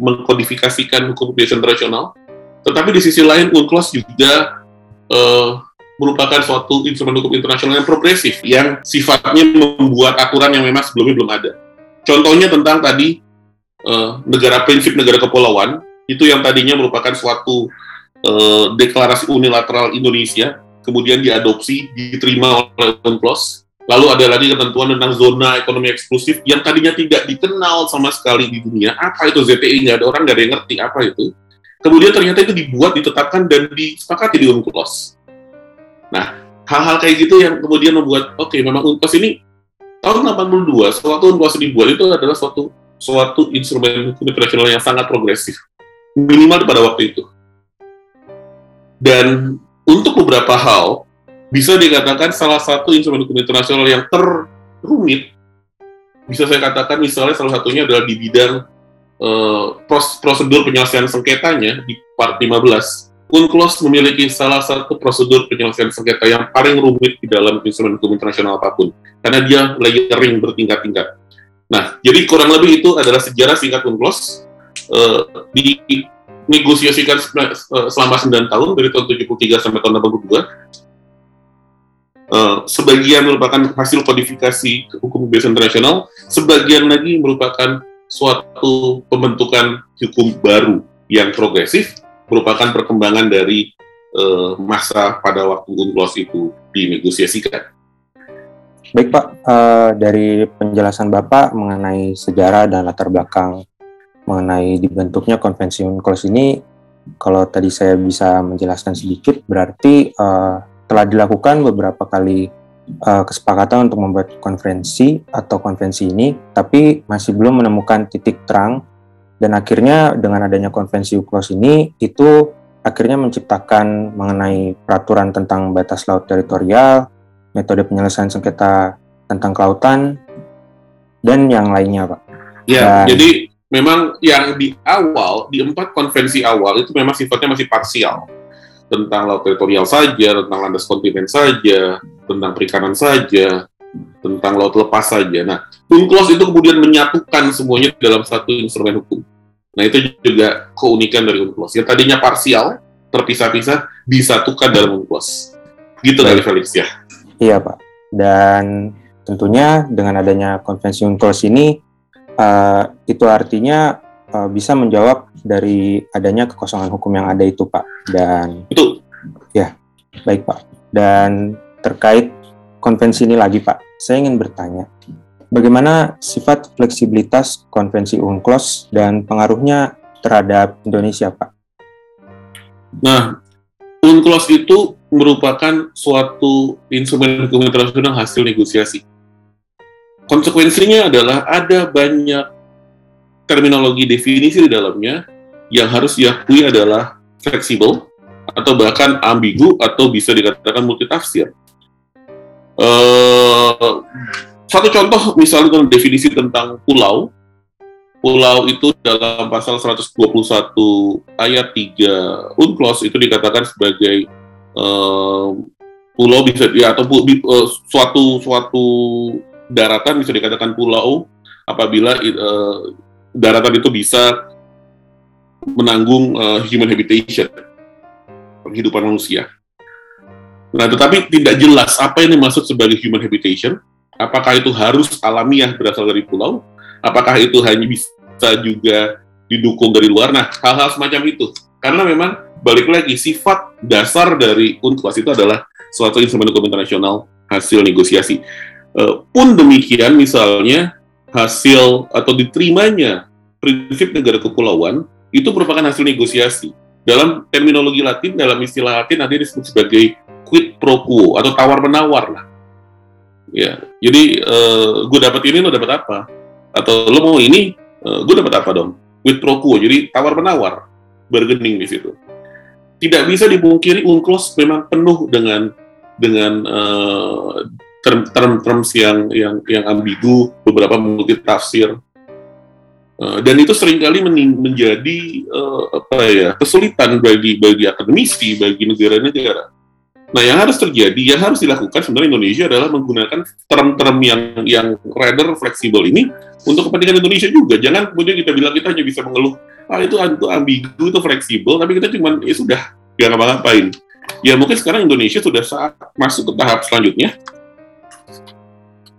mengkodifikasikan hukum perjanjian internasional, tetapi di sisi lain UNCLOS juga uh, merupakan suatu instrumen hukum internasional yang progresif yang sifatnya membuat aturan yang memang sebelumnya belum ada. Contohnya tentang tadi uh, negara prinsip negara kepulauan itu yang tadinya merupakan suatu uh, deklarasi unilateral Indonesia kemudian diadopsi diterima oleh UNCLOS. Lalu ada lagi ketentuan tentang zona ekonomi eksklusif yang tadinya tidak dikenal sama sekali di dunia. Apa itu ZTI? Nggak ada orang nggak ada yang ngerti apa itu. Kemudian ternyata itu dibuat, ditetapkan, dan disepakati di UNCLOS Nah, hal-hal kayak gitu yang kemudian membuat oke okay, memang UNCLOS ini tahun 82 suatu UNCLOS dibuat itu adalah suatu suatu instrumen hukum internasional yang sangat progresif minimal pada waktu itu. Dan untuk beberapa hal bisa dikatakan salah satu instrumen hukum internasional yang terrumit bisa saya katakan misalnya salah satunya adalah di bidang uh, prosedur penyelesaian sengketanya di part 15 UNCLOS memiliki salah satu prosedur penyelesaian sengketa yang paling rumit di dalam instrumen hukum internasional apa pun, karena dia layering bertingkat-tingkat. Nah, jadi kurang lebih itu adalah sejarah singkat UNCLOS uh, dinegosiasikan eh, selama 9 tahun dari tahun 73 sampai tahun 82. Uh, sebagian merupakan hasil kodifikasi hukum biasa internasional, sebagian lagi merupakan suatu pembentukan hukum baru yang progresif merupakan perkembangan dari uh, masa pada waktu UNCLOS itu dinegosiasikan. Baik Pak, uh, dari penjelasan Bapak mengenai sejarah dan latar belakang mengenai dibentuknya konvensi UNCLOS ini, kalau tadi saya bisa menjelaskan sedikit, berarti uh, telah dilakukan beberapa kali uh, kesepakatan untuk membuat konferensi atau konvensi ini, tapi masih belum menemukan titik terang. Dan akhirnya dengan adanya konvensi UNCLOS ini itu akhirnya menciptakan mengenai peraturan tentang batas laut teritorial, metode penyelesaian sengketa tentang kelautan, dan yang lainnya, Pak. Ya, Dan- jadi memang yang di awal, di empat konvensi awal itu memang sifatnya masih parsial. Tentang laut teritorial saja, tentang landas kontinen saja, tentang perikanan saja, tentang laut lepas saja. Nah, UNCLOS itu kemudian menyatukan semuanya dalam satu instrumen hukum. Nah, itu juga keunikan dari UNCLOS. Yang tadinya parsial, terpisah-pisah, disatukan dalam UNCLOS. Gitu kali Felix ya. Iya, Pak. Dan tentunya dengan adanya konvensi UNCLOS ini, eh, itu artinya eh, bisa menjawab dari adanya kekosongan hukum yang ada itu, Pak. Dan Itu baik, Pak. Dan terkait konvensi ini lagi, Pak, saya ingin bertanya, bagaimana sifat fleksibilitas konvensi UNCLOS dan pengaruhnya terhadap Indonesia, Pak? Nah, UNCLOS itu merupakan suatu instrumen hukum internasional hasil negosiasi. Konsekuensinya adalah ada banyak terminologi definisi di dalamnya yang harus diakui adalah fleksibel atau bahkan ambigu atau bisa dikatakan multitafsir. Eh, satu contoh misalnya dengan definisi tentang pulau, pulau itu dalam pasal 121 ayat 3 UNCLOS itu dikatakan sebagai eh, pulau bisa ya atau eh, suatu suatu daratan bisa dikatakan pulau apabila eh, daratan itu bisa menanggung eh, human habitation penghidupan manusia. Nah, tetapi tidak jelas apa yang dimaksud sebagai human habitation. Apakah itu harus alamiah berasal dari pulau? Apakah itu hanya bisa juga didukung dari luar? Nah, hal-hal semacam itu. Karena memang balik lagi sifat dasar dari UNCLOS itu adalah suatu instrumen hukum internasional hasil negosiasi. Eh, pun demikian, misalnya hasil atau diterimanya prinsip negara kepulauan itu merupakan hasil negosiasi. Dalam terminologi Latin, dalam istilah Latin nanti disebut sebagai quid pro quo atau tawar menawar lah. Ya, jadi gue dapat ini lo dapat apa? Atau lo mau ini, gue dapat apa dong? Quid pro quo. Jadi tawar menawar, bargaining di situ. Tidak bisa dipungkiri UNCLOS memang penuh dengan dengan eh, term terms yang yang yang ambigu, beberapa multitafsir. Eh, dan itu sering kali menjadi eh, apa ya kesulitan bagi bagi akademisi, bagi negara-negara. Nah, yang harus terjadi, yang harus dilakukan sebenarnya Indonesia adalah menggunakan term-term yang yang rather fleksibel ini untuk kepentingan Indonesia juga. Jangan kemudian kita bilang kita hanya bisa mengeluh, ah itu, itu ambigu, itu fleksibel, tapi kita cuma ya sudah, nggak ngapa-ngapain. Ya mungkin sekarang Indonesia sudah saat masuk ke tahap selanjutnya.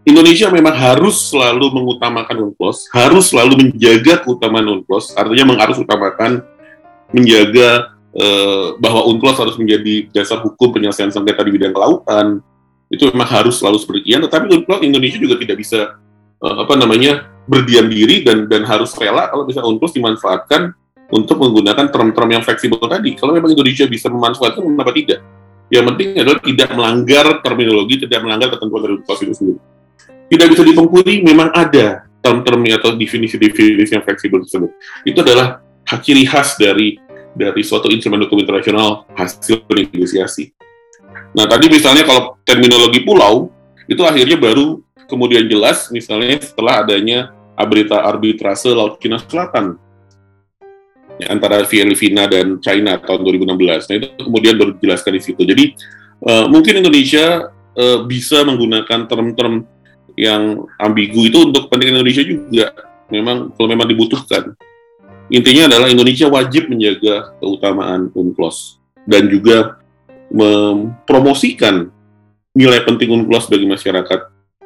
Indonesia memang harus selalu mengutamakan UNCLOS, harus selalu menjaga keutamaan UNCLOS, artinya mengharus utamakan menjaga eh, bahwa UNCLOS harus menjadi dasar hukum penyelesaian sengketa di bidang kelautan. Itu memang harus selalu seperti itu. Tetapi UNCLOS Indonesia juga tidak bisa eh, apa namanya berdiam diri dan dan harus rela kalau bisa UNCLOS dimanfaatkan untuk menggunakan term-term yang fleksibel tadi. Kalau memang Indonesia bisa memanfaatkan, kenapa tidak? Yang penting adalah tidak melanggar terminologi, tidak melanggar ketentuan dari UNCLOS itu sendiri. Tidak bisa dipungkiri, memang ada term-term atau definisi-definisi yang fleksibel tersebut. Itu adalah ciri khas dari dari suatu instrumen hukum internasional hasil negosiasi. Nah, tadi misalnya kalau terminologi pulau, itu akhirnya baru kemudian jelas misalnya setelah adanya berita arbitrase Laut Cina Selatan ya, antara Filipina dan China tahun 2016. Nah, itu kemudian baru dijelaskan di situ. Jadi, uh, mungkin Indonesia uh, bisa menggunakan term-term yang ambigu itu untuk kepentingan Indonesia juga. Memang kalau memang dibutuhkan. Intinya adalah Indonesia wajib menjaga keutamaan UNCLOS dan juga mempromosikan nilai penting UNCLOS bagi masyarakat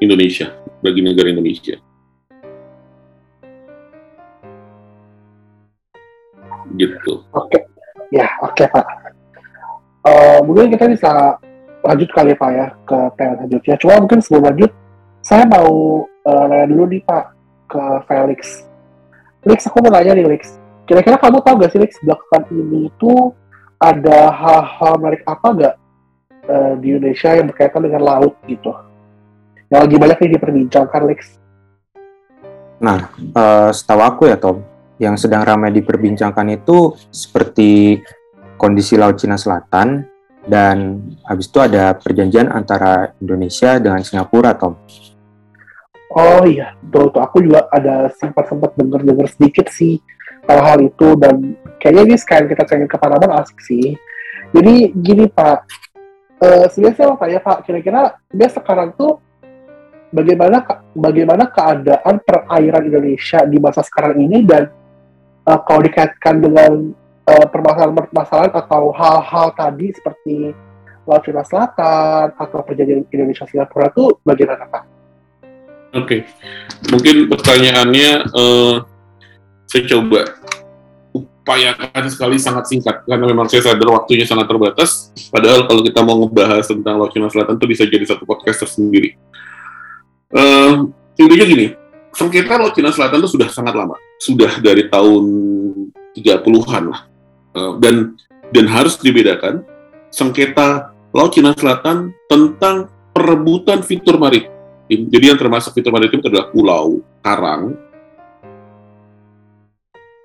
Indonesia, bagi negara Indonesia. Gitu. Oke, ya oke Pak. Uh, mungkin kita bisa lanjut kali Pak ya ke tema selanjutnya. Cuma mungkin sebelum lanjut, saya mau uh, dulu nih Pak ke Felix. Felix, aku mau nanya nih Felix. Kira-kira kamu tahu gak sih Felix belakangan ini itu ada hal-hal menarik apa gak uh, di Indonesia yang berkaitan dengan laut gitu? Yang lagi banyak nih diperbincangkan Lex. Nah, uh, setahu aku ya Tom, yang sedang ramai diperbincangkan itu seperti kondisi Laut Cina Selatan dan habis itu ada perjanjian antara Indonesia dengan Singapura, Tom. Oh iya, betul tuh. Aku juga ada sempat-sempat denger-denger sedikit sih hal-hal itu dan kayaknya ini sekalian kita cengin ke Panama asik sih. Jadi gini Pak, uh, sebenarnya saya mau tanya Pak, kira-kira dia sekarang tuh bagaimana bagaimana keadaan perairan Indonesia di masa sekarang ini dan uh, kalau dikaitkan dengan uh, permasalahan-permasalahan atau hal-hal tadi seperti Laut Cina Selatan atau perjanjian Indonesia Singapura itu bagaimana Pak? Oke, okay. mungkin pertanyaannya uh, saya coba upayakan sekali sangat singkat karena memang saya sadar waktunya sangat terbatas. Padahal kalau kita mau ngebahas tentang Laut Cina Selatan itu bisa jadi satu podcast tersendiri. Uh, intinya gini, sengketa Laut Cina Selatan itu sudah sangat lama, sudah dari tahun 30-an lah, uh, dan dan harus dibedakan sengketa Laut Cina Selatan tentang perebutan fitur maritim maritim. Jadi yang termasuk fitur maritim itu adalah pulau, karang,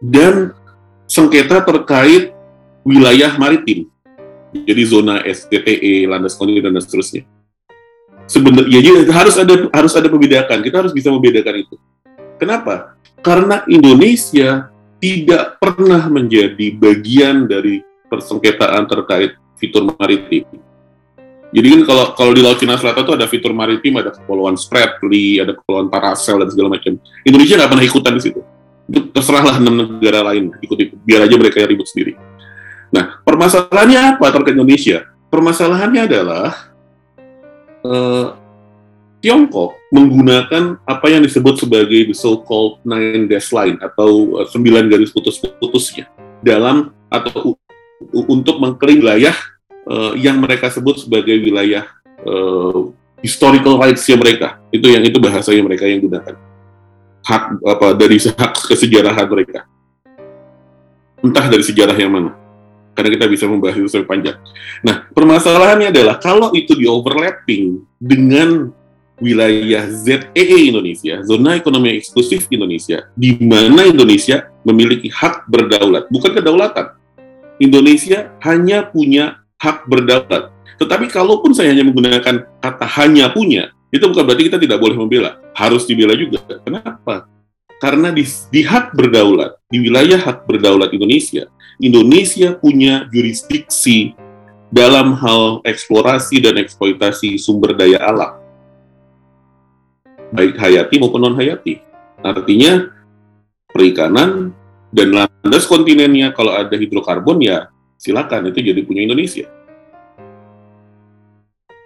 dan sengketa terkait wilayah maritim. Jadi zona STTE, landas kontinen dan seterusnya. Sebenarnya jadi harus ada harus ada pembedakan. Kita harus bisa membedakan itu. Kenapa? Karena Indonesia tidak pernah menjadi bagian dari persengketaan terkait fitur maritim jadi kan kalau kalau di Laut Cina Selatan itu ada fitur maritim, ada kepulauan Spratly, ada kepulauan Paracel dan segala macam. Indonesia nggak pernah ikutan di situ. Itu terserahlah enam negara lain ikut itu, biar aja mereka yang ribut sendiri. Nah, permasalahannya apa terkait Indonesia? Permasalahannya adalah uh, Tiongkok menggunakan apa yang disebut sebagai the so-called nine dash line atau uh, sembilan garis putus-putusnya dalam atau untuk mengklaim wilayah uh, yang mereka sebut sebagai wilayah uh, historical rights-nya mereka. Itu yang itu bahasanya mereka yang gunakan. Hak apa dari hak kesejarahan mereka. Entah dari sejarah yang mana. Karena kita bisa membahas itu sampai panjang. Nah, permasalahannya adalah kalau itu di overlapping dengan wilayah ZEE Indonesia, zona ekonomi eksklusif Indonesia, di mana Indonesia memiliki hak berdaulat, bukan kedaulatan. Indonesia hanya punya hak berdaulat. Tetapi kalaupun saya hanya menggunakan kata hanya punya, itu bukan berarti kita tidak boleh membela. Harus dibela juga. Kenapa? Karena di, di hak berdaulat, di wilayah hak berdaulat Indonesia, Indonesia punya jurisdiksi dalam hal eksplorasi dan eksploitasi sumber daya alam. Baik hayati maupun non-hayati. Artinya, perikanan dan landas kontinennya kalau ada hidrokarbon ya silakan itu jadi punya Indonesia.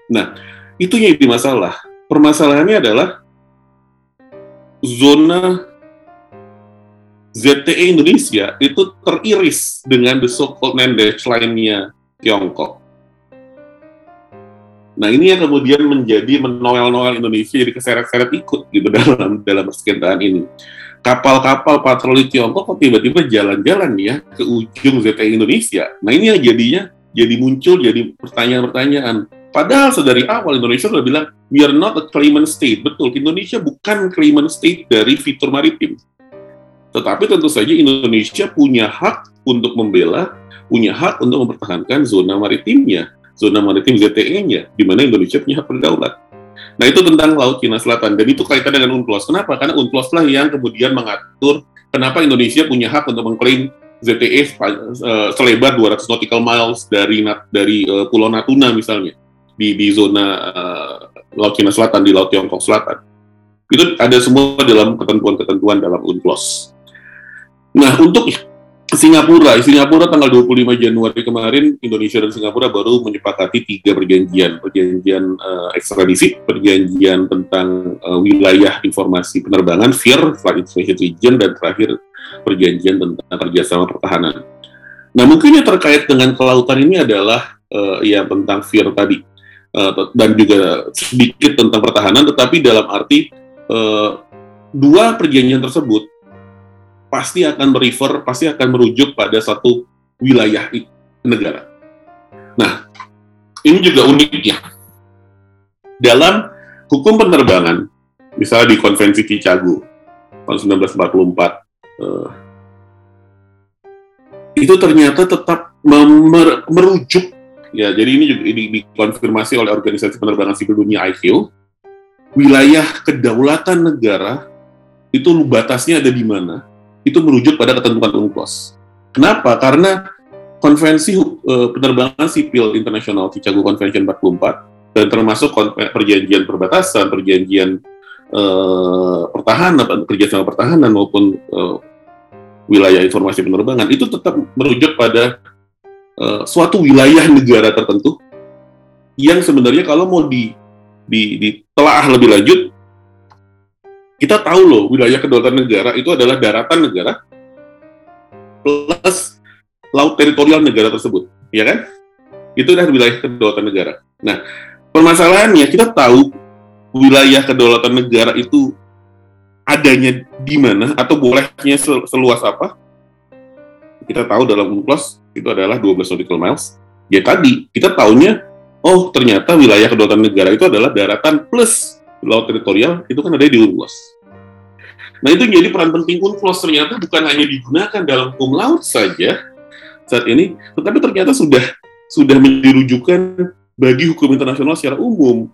Nah, itu yang jadi masalah. Permasalahannya adalah zona ZTE Indonesia itu teriris dengan the so-called Mendes lainnya Tiongkok. Nah ini yang kemudian menjadi menoel-noel Indonesia jadi keseret-seret ikut gitu [LAUGHS] dalam dalam persengketaan ini kapal-kapal patroli Tiongkok kok tiba-tiba jalan-jalan ya ke ujung ZTE Indonesia. Nah ini yang jadinya jadi muncul jadi pertanyaan-pertanyaan. Padahal sedari awal Indonesia sudah bilang we are not a claimant state. Betul, Indonesia bukan claimant state dari fitur maritim. Tetapi tentu saja Indonesia punya hak untuk membela, punya hak untuk mempertahankan zona maritimnya, zona maritim ZTE-nya, di mana Indonesia punya hak berdaulat. Nah itu tentang Laut Cina Selatan dan itu kaitan dengan UNCLOS. Kenapa? Karena UNCLOS lah yang kemudian mengatur kenapa Indonesia punya hak untuk mengklaim ZTE uh, selebar 200 nautical miles dari dari uh, Pulau Natuna misalnya di di zona uh, Laut Cina Selatan di Laut Tiongkok Selatan. Itu ada semua dalam ketentuan-ketentuan dalam UNCLOS. Nah, untuk Singapura, Singapura tanggal 25 Januari kemarin Indonesia dan Singapura baru menyepakati tiga perjanjian, perjanjian uh, ekstradisi, perjanjian tentang uh, wilayah informasi penerbangan FIR, Flight Information Region, dan terakhir perjanjian tentang kerjasama pertahanan. Nah mungkin yang terkait dengan kelautan ini adalah uh, ya tentang FIR tadi. Uh, dan juga sedikit tentang pertahanan, tetapi dalam arti uh, dua perjanjian tersebut pasti akan merefer, pasti akan merujuk pada satu wilayah negara. Nah, ini juga uniknya. Dalam hukum penerbangan, misalnya di Konvensi Chicago tahun 1944, eh, itu ternyata tetap merujuk ya jadi ini juga ini dikonfirmasi oleh organisasi penerbangan sipil dunia ICAO wilayah kedaulatan negara itu batasnya ada di mana itu merujuk pada ketentuan UNCLOS. Kenapa? Karena konvensi uh, penerbangan sipil internasional Chicago Convention 44 dan termasuk perjanjian perbatasan, perjanjian uh, pertahanan, kerjasama pertahanan maupun uh, wilayah informasi penerbangan itu tetap merujuk pada uh, suatu wilayah negara tertentu yang sebenarnya kalau mau di, di ditelaah lebih lanjut kita tahu loh wilayah kedaulatan negara itu adalah daratan negara plus laut teritorial negara tersebut, ya kan? Itu adalah wilayah kedaulatan negara. Nah, permasalahannya kita tahu wilayah kedaulatan negara itu adanya di mana atau bolehnya seluas apa? Kita tahu dalam UNCLOS itu adalah 12 nautical miles. Ya tadi kita tahunya, oh ternyata wilayah kedaulatan negara itu adalah daratan plus laut teritorial itu kan ada di UNCLOS. Nah itu jadi peran penting UNCLOS ternyata bukan hanya digunakan dalam hukum laut saja saat ini, tetapi ternyata sudah sudah menjadi bagi hukum internasional secara umum.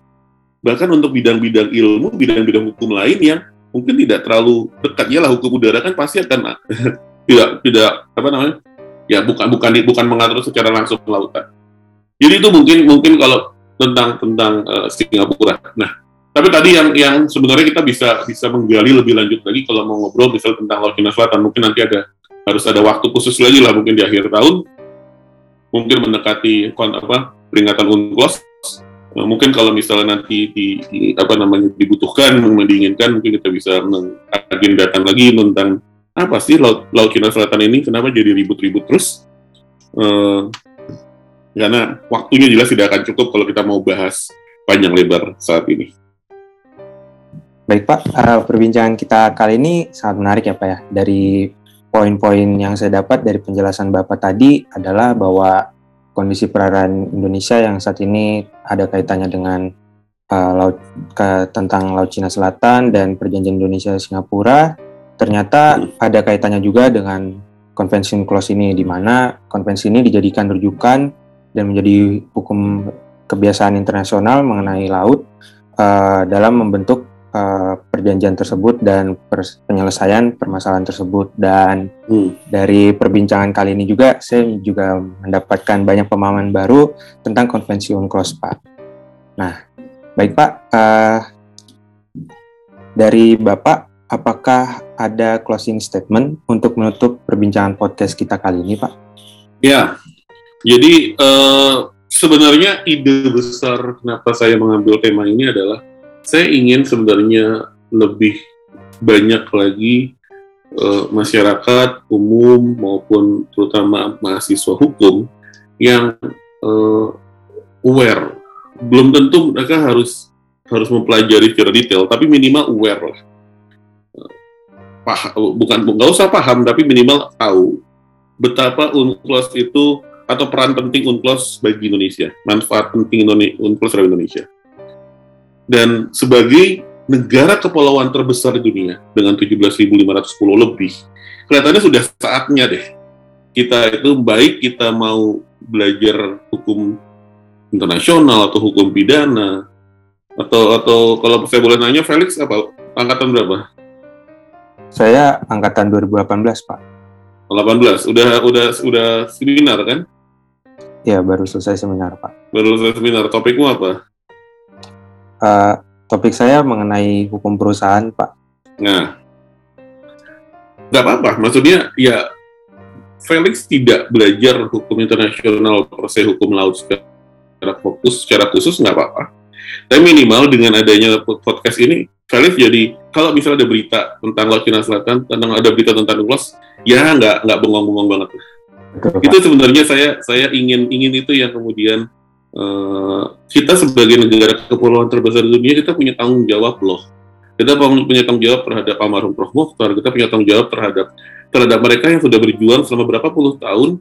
Bahkan untuk bidang-bidang ilmu, bidang-bidang hukum lain yang mungkin tidak terlalu dekat ya lah hukum udara kan pasti akan [LAUGHS] tidak tidak apa namanya ya bukan bukan bukan mengatur secara langsung lautan. Jadi itu mungkin mungkin kalau tentang tentang uh, Singapura. Nah, tapi tadi yang yang sebenarnya kita bisa bisa menggali lebih lanjut lagi kalau mau ngobrol misalnya tentang Laut Cina Selatan mungkin nanti ada harus ada waktu khusus lagi lah mungkin di akhir tahun mungkin mendekati apa peringatan UNCLOS Nah, mungkin kalau misalnya nanti di, di apa namanya dibutuhkan, diinginkan, mungkin kita bisa mengagendakan lagi tentang apa sih laut, laut Cina Selatan ini, kenapa jadi ribut-ribut terus? Uh, karena waktunya jelas tidak akan cukup kalau kita mau bahas panjang lebar saat ini. Baik Pak, uh, perbincangan kita kali ini sangat menarik ya Pak ya. Dari poin-poin yang saya dapat dari penjelasan Bapak tadi adalah bahwa kondisi perairan Indonesia yang saat ini ada kaitannya dengan uh, laut ke, tentang Laut Cina Selatan dan Perjanjian Indonesia Singapura ternyata ada kaitannya juga dengan konvensi UNCLOS ini di mana konvensi ini dijadikan rujukan dan menjadi hukum kebiasaan internasional mengenai laut uh, dalam membentuk uh, perjanjian tersebut dan penyelesaian permasalahan tersebut dan hmm. dari perbincangan kali ini juga saya juga mendapatkan banyak pemahaman baru tentang konvensi UNCLOS Pak. Nah, baik Pak, uh, dari Bapak apakah ada closing statement untuk menutup perbincangan podcast kita kali ini Pak? Ya, jadi uh, sebenarnya ide besar kenapa saya mengambil tema ini adalah saya ingin sebenarnya lebih banyak lagi uh, masyarakat umum maupun terutama mahasiswa hukum yang uh, aware. Belum tentu mereka harus harus mempelajari secara detail, tapi minimal aware lah. Paham, bukan nggak usah paham, tapi minimal tahu betapa UNCLOS itu atau peran penting UNCLOS bagi Indonesia, manfaat penting UNCLOS terhadap Indonesia dan sebagai negara kepulauan terbesar di dunia dengan 17.510 lebih, kelihatannya sudah saatnya deh kita itu baik kita mau belajar hukum internasional atau hukum pidana atau atau kalau saya boleh nanya Felix apa angkatan berapa? Saya angkatan 2018 pak. 18 udah udah udah seminar kan? Ya baru selesai seminar pak. Baru selesai seminar topikmu apa? Uh, topik saya mengenai hukum perusahaan, Pak. Nah, nggak apa-apa. Maksudnya, ya Felix tidak belajar hukum internasional, proses hukum laut secara fokus, secara khusus nggak apa-apa. Tapi minimal dengan adanya podcast ini, Felix jadi kalau misalnya ada berita tentang Laut Cina Selatan, tentang ada berita tentang UNCLOS, ya nggak nggak bengong-bengong banget. Betul, itu sebenarnya saya saya ingin ingin itu yang kemudian Eh, kita sebagai negara kepulauan terbesar di dunia kita punya tanggung jawab loh. Kita punya tanggung jawab terhadap almarhum Prof. Mokhtar, kita punya tanggung jawab terhadap terhadap mereka yang sudah berjuang selama berapa puluh tahun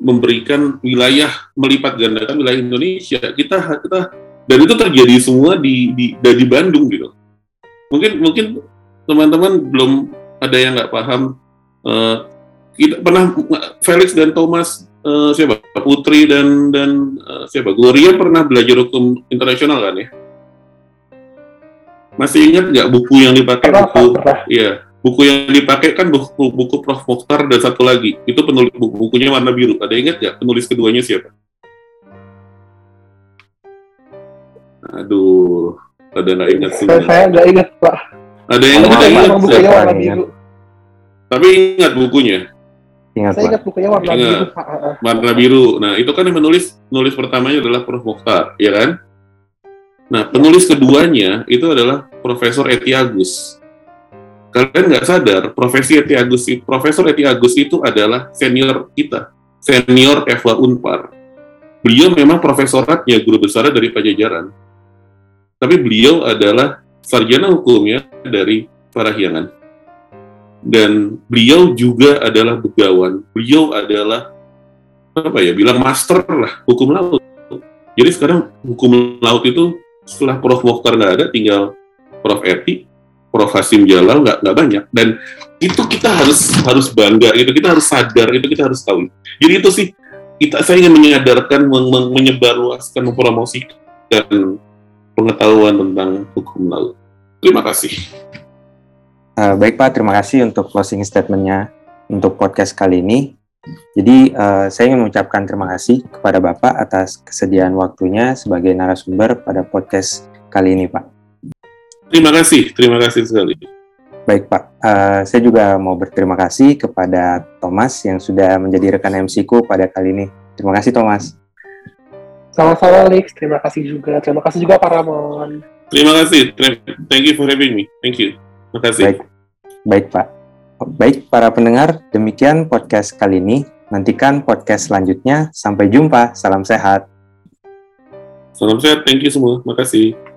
memberikan wilayah melipat gandakan wilayah Indonesia. Kita kita dan itu terjadi semua di di di Bandung gitu. Mungkin mungkin teman-teman belum ada yang nggak paham uh, kita pernah Felix dan Thomas uh, siapa Putri dan dan uh, siapa Gloria pernah belajar hukum internasional kan ya masih ingat nggak buku yang dipakai Pernah, buku pernah. Iya, buku yang dipakai kan buku, buku Prof. Mokhtar dan satu lagi. Itu penulis buku, bukunya warna biru. Ada ingat nggak penulis keduanya siapa? Aduh, ada nggak ingat Saya, semua. saya nggak ingat Pak. Ada yang Saya ingat, ingat ingat, bukunya warna biru. tapi ingat bukunya Ingat Saya ingat bukunya warna Ingat. biru. Pak. Warna biru. Nah, itu kan yang menulis penulis pertamanya adalah Prof. Mokhtar, ya kan? Nah, penulis keduanya itu adalah Profesor Eti Agus. Kalian nggak sadar, Profesi Eti Agus, itu- Profesor Eti Agus itu adalah senior kita, senior Kevlar Unpar. Beliau memang profesoratnya guru besar dari Pajajaran, tapi beliau adalah sarjana hukumnya dari Parahyangan. Dan beliau juga adalah begawan. Beliau adalah apa ya bilang master lah hukum laut. Jadi sekarang hukum laut itu setelah Prof Mokhtar nggak ada, tinggal Prof Eti, Prof Hasim Jalal nggak nggak banyak. Dan itu kita harus harus bangga, itu kita harus sadar, itu kita harus tahu. Jadi itu sih kita saya ingin menyadarkan, men- men- menyebarluaskan, mempromosikan pengetahuan tentang hukum laut. Terima kasih. Eh, baik Pak, terima kasih untuk closing statement-nya untuk podcast kali ini. Jadi eh, saya ingin mengucapkan terima kasih kepada Bapak atas kesediaan waktunya sebagai narasumber pada podcast kali ini Pak. Terima kasih, terima kasih sekali. Baik Pak, Eh, saya juga mau berterima kasih kepada Thomas yang sudah menjadi rekan MC-ku pada kali ini. Terima kasih Thomas. Sama-sama, Lex. Terima kasih juga. Terima kasih juga, Pak Ramon. Terima kasih. Thank you for having me. Thank you. Terima kasih. Baik, baik Pak. Baik para pendengar, demikian podcast kali ini. Nantikan podcast selanjutnya. Sampai jumpa. Salam sehat. Salam sehat. Thank you semua. Terima kasih.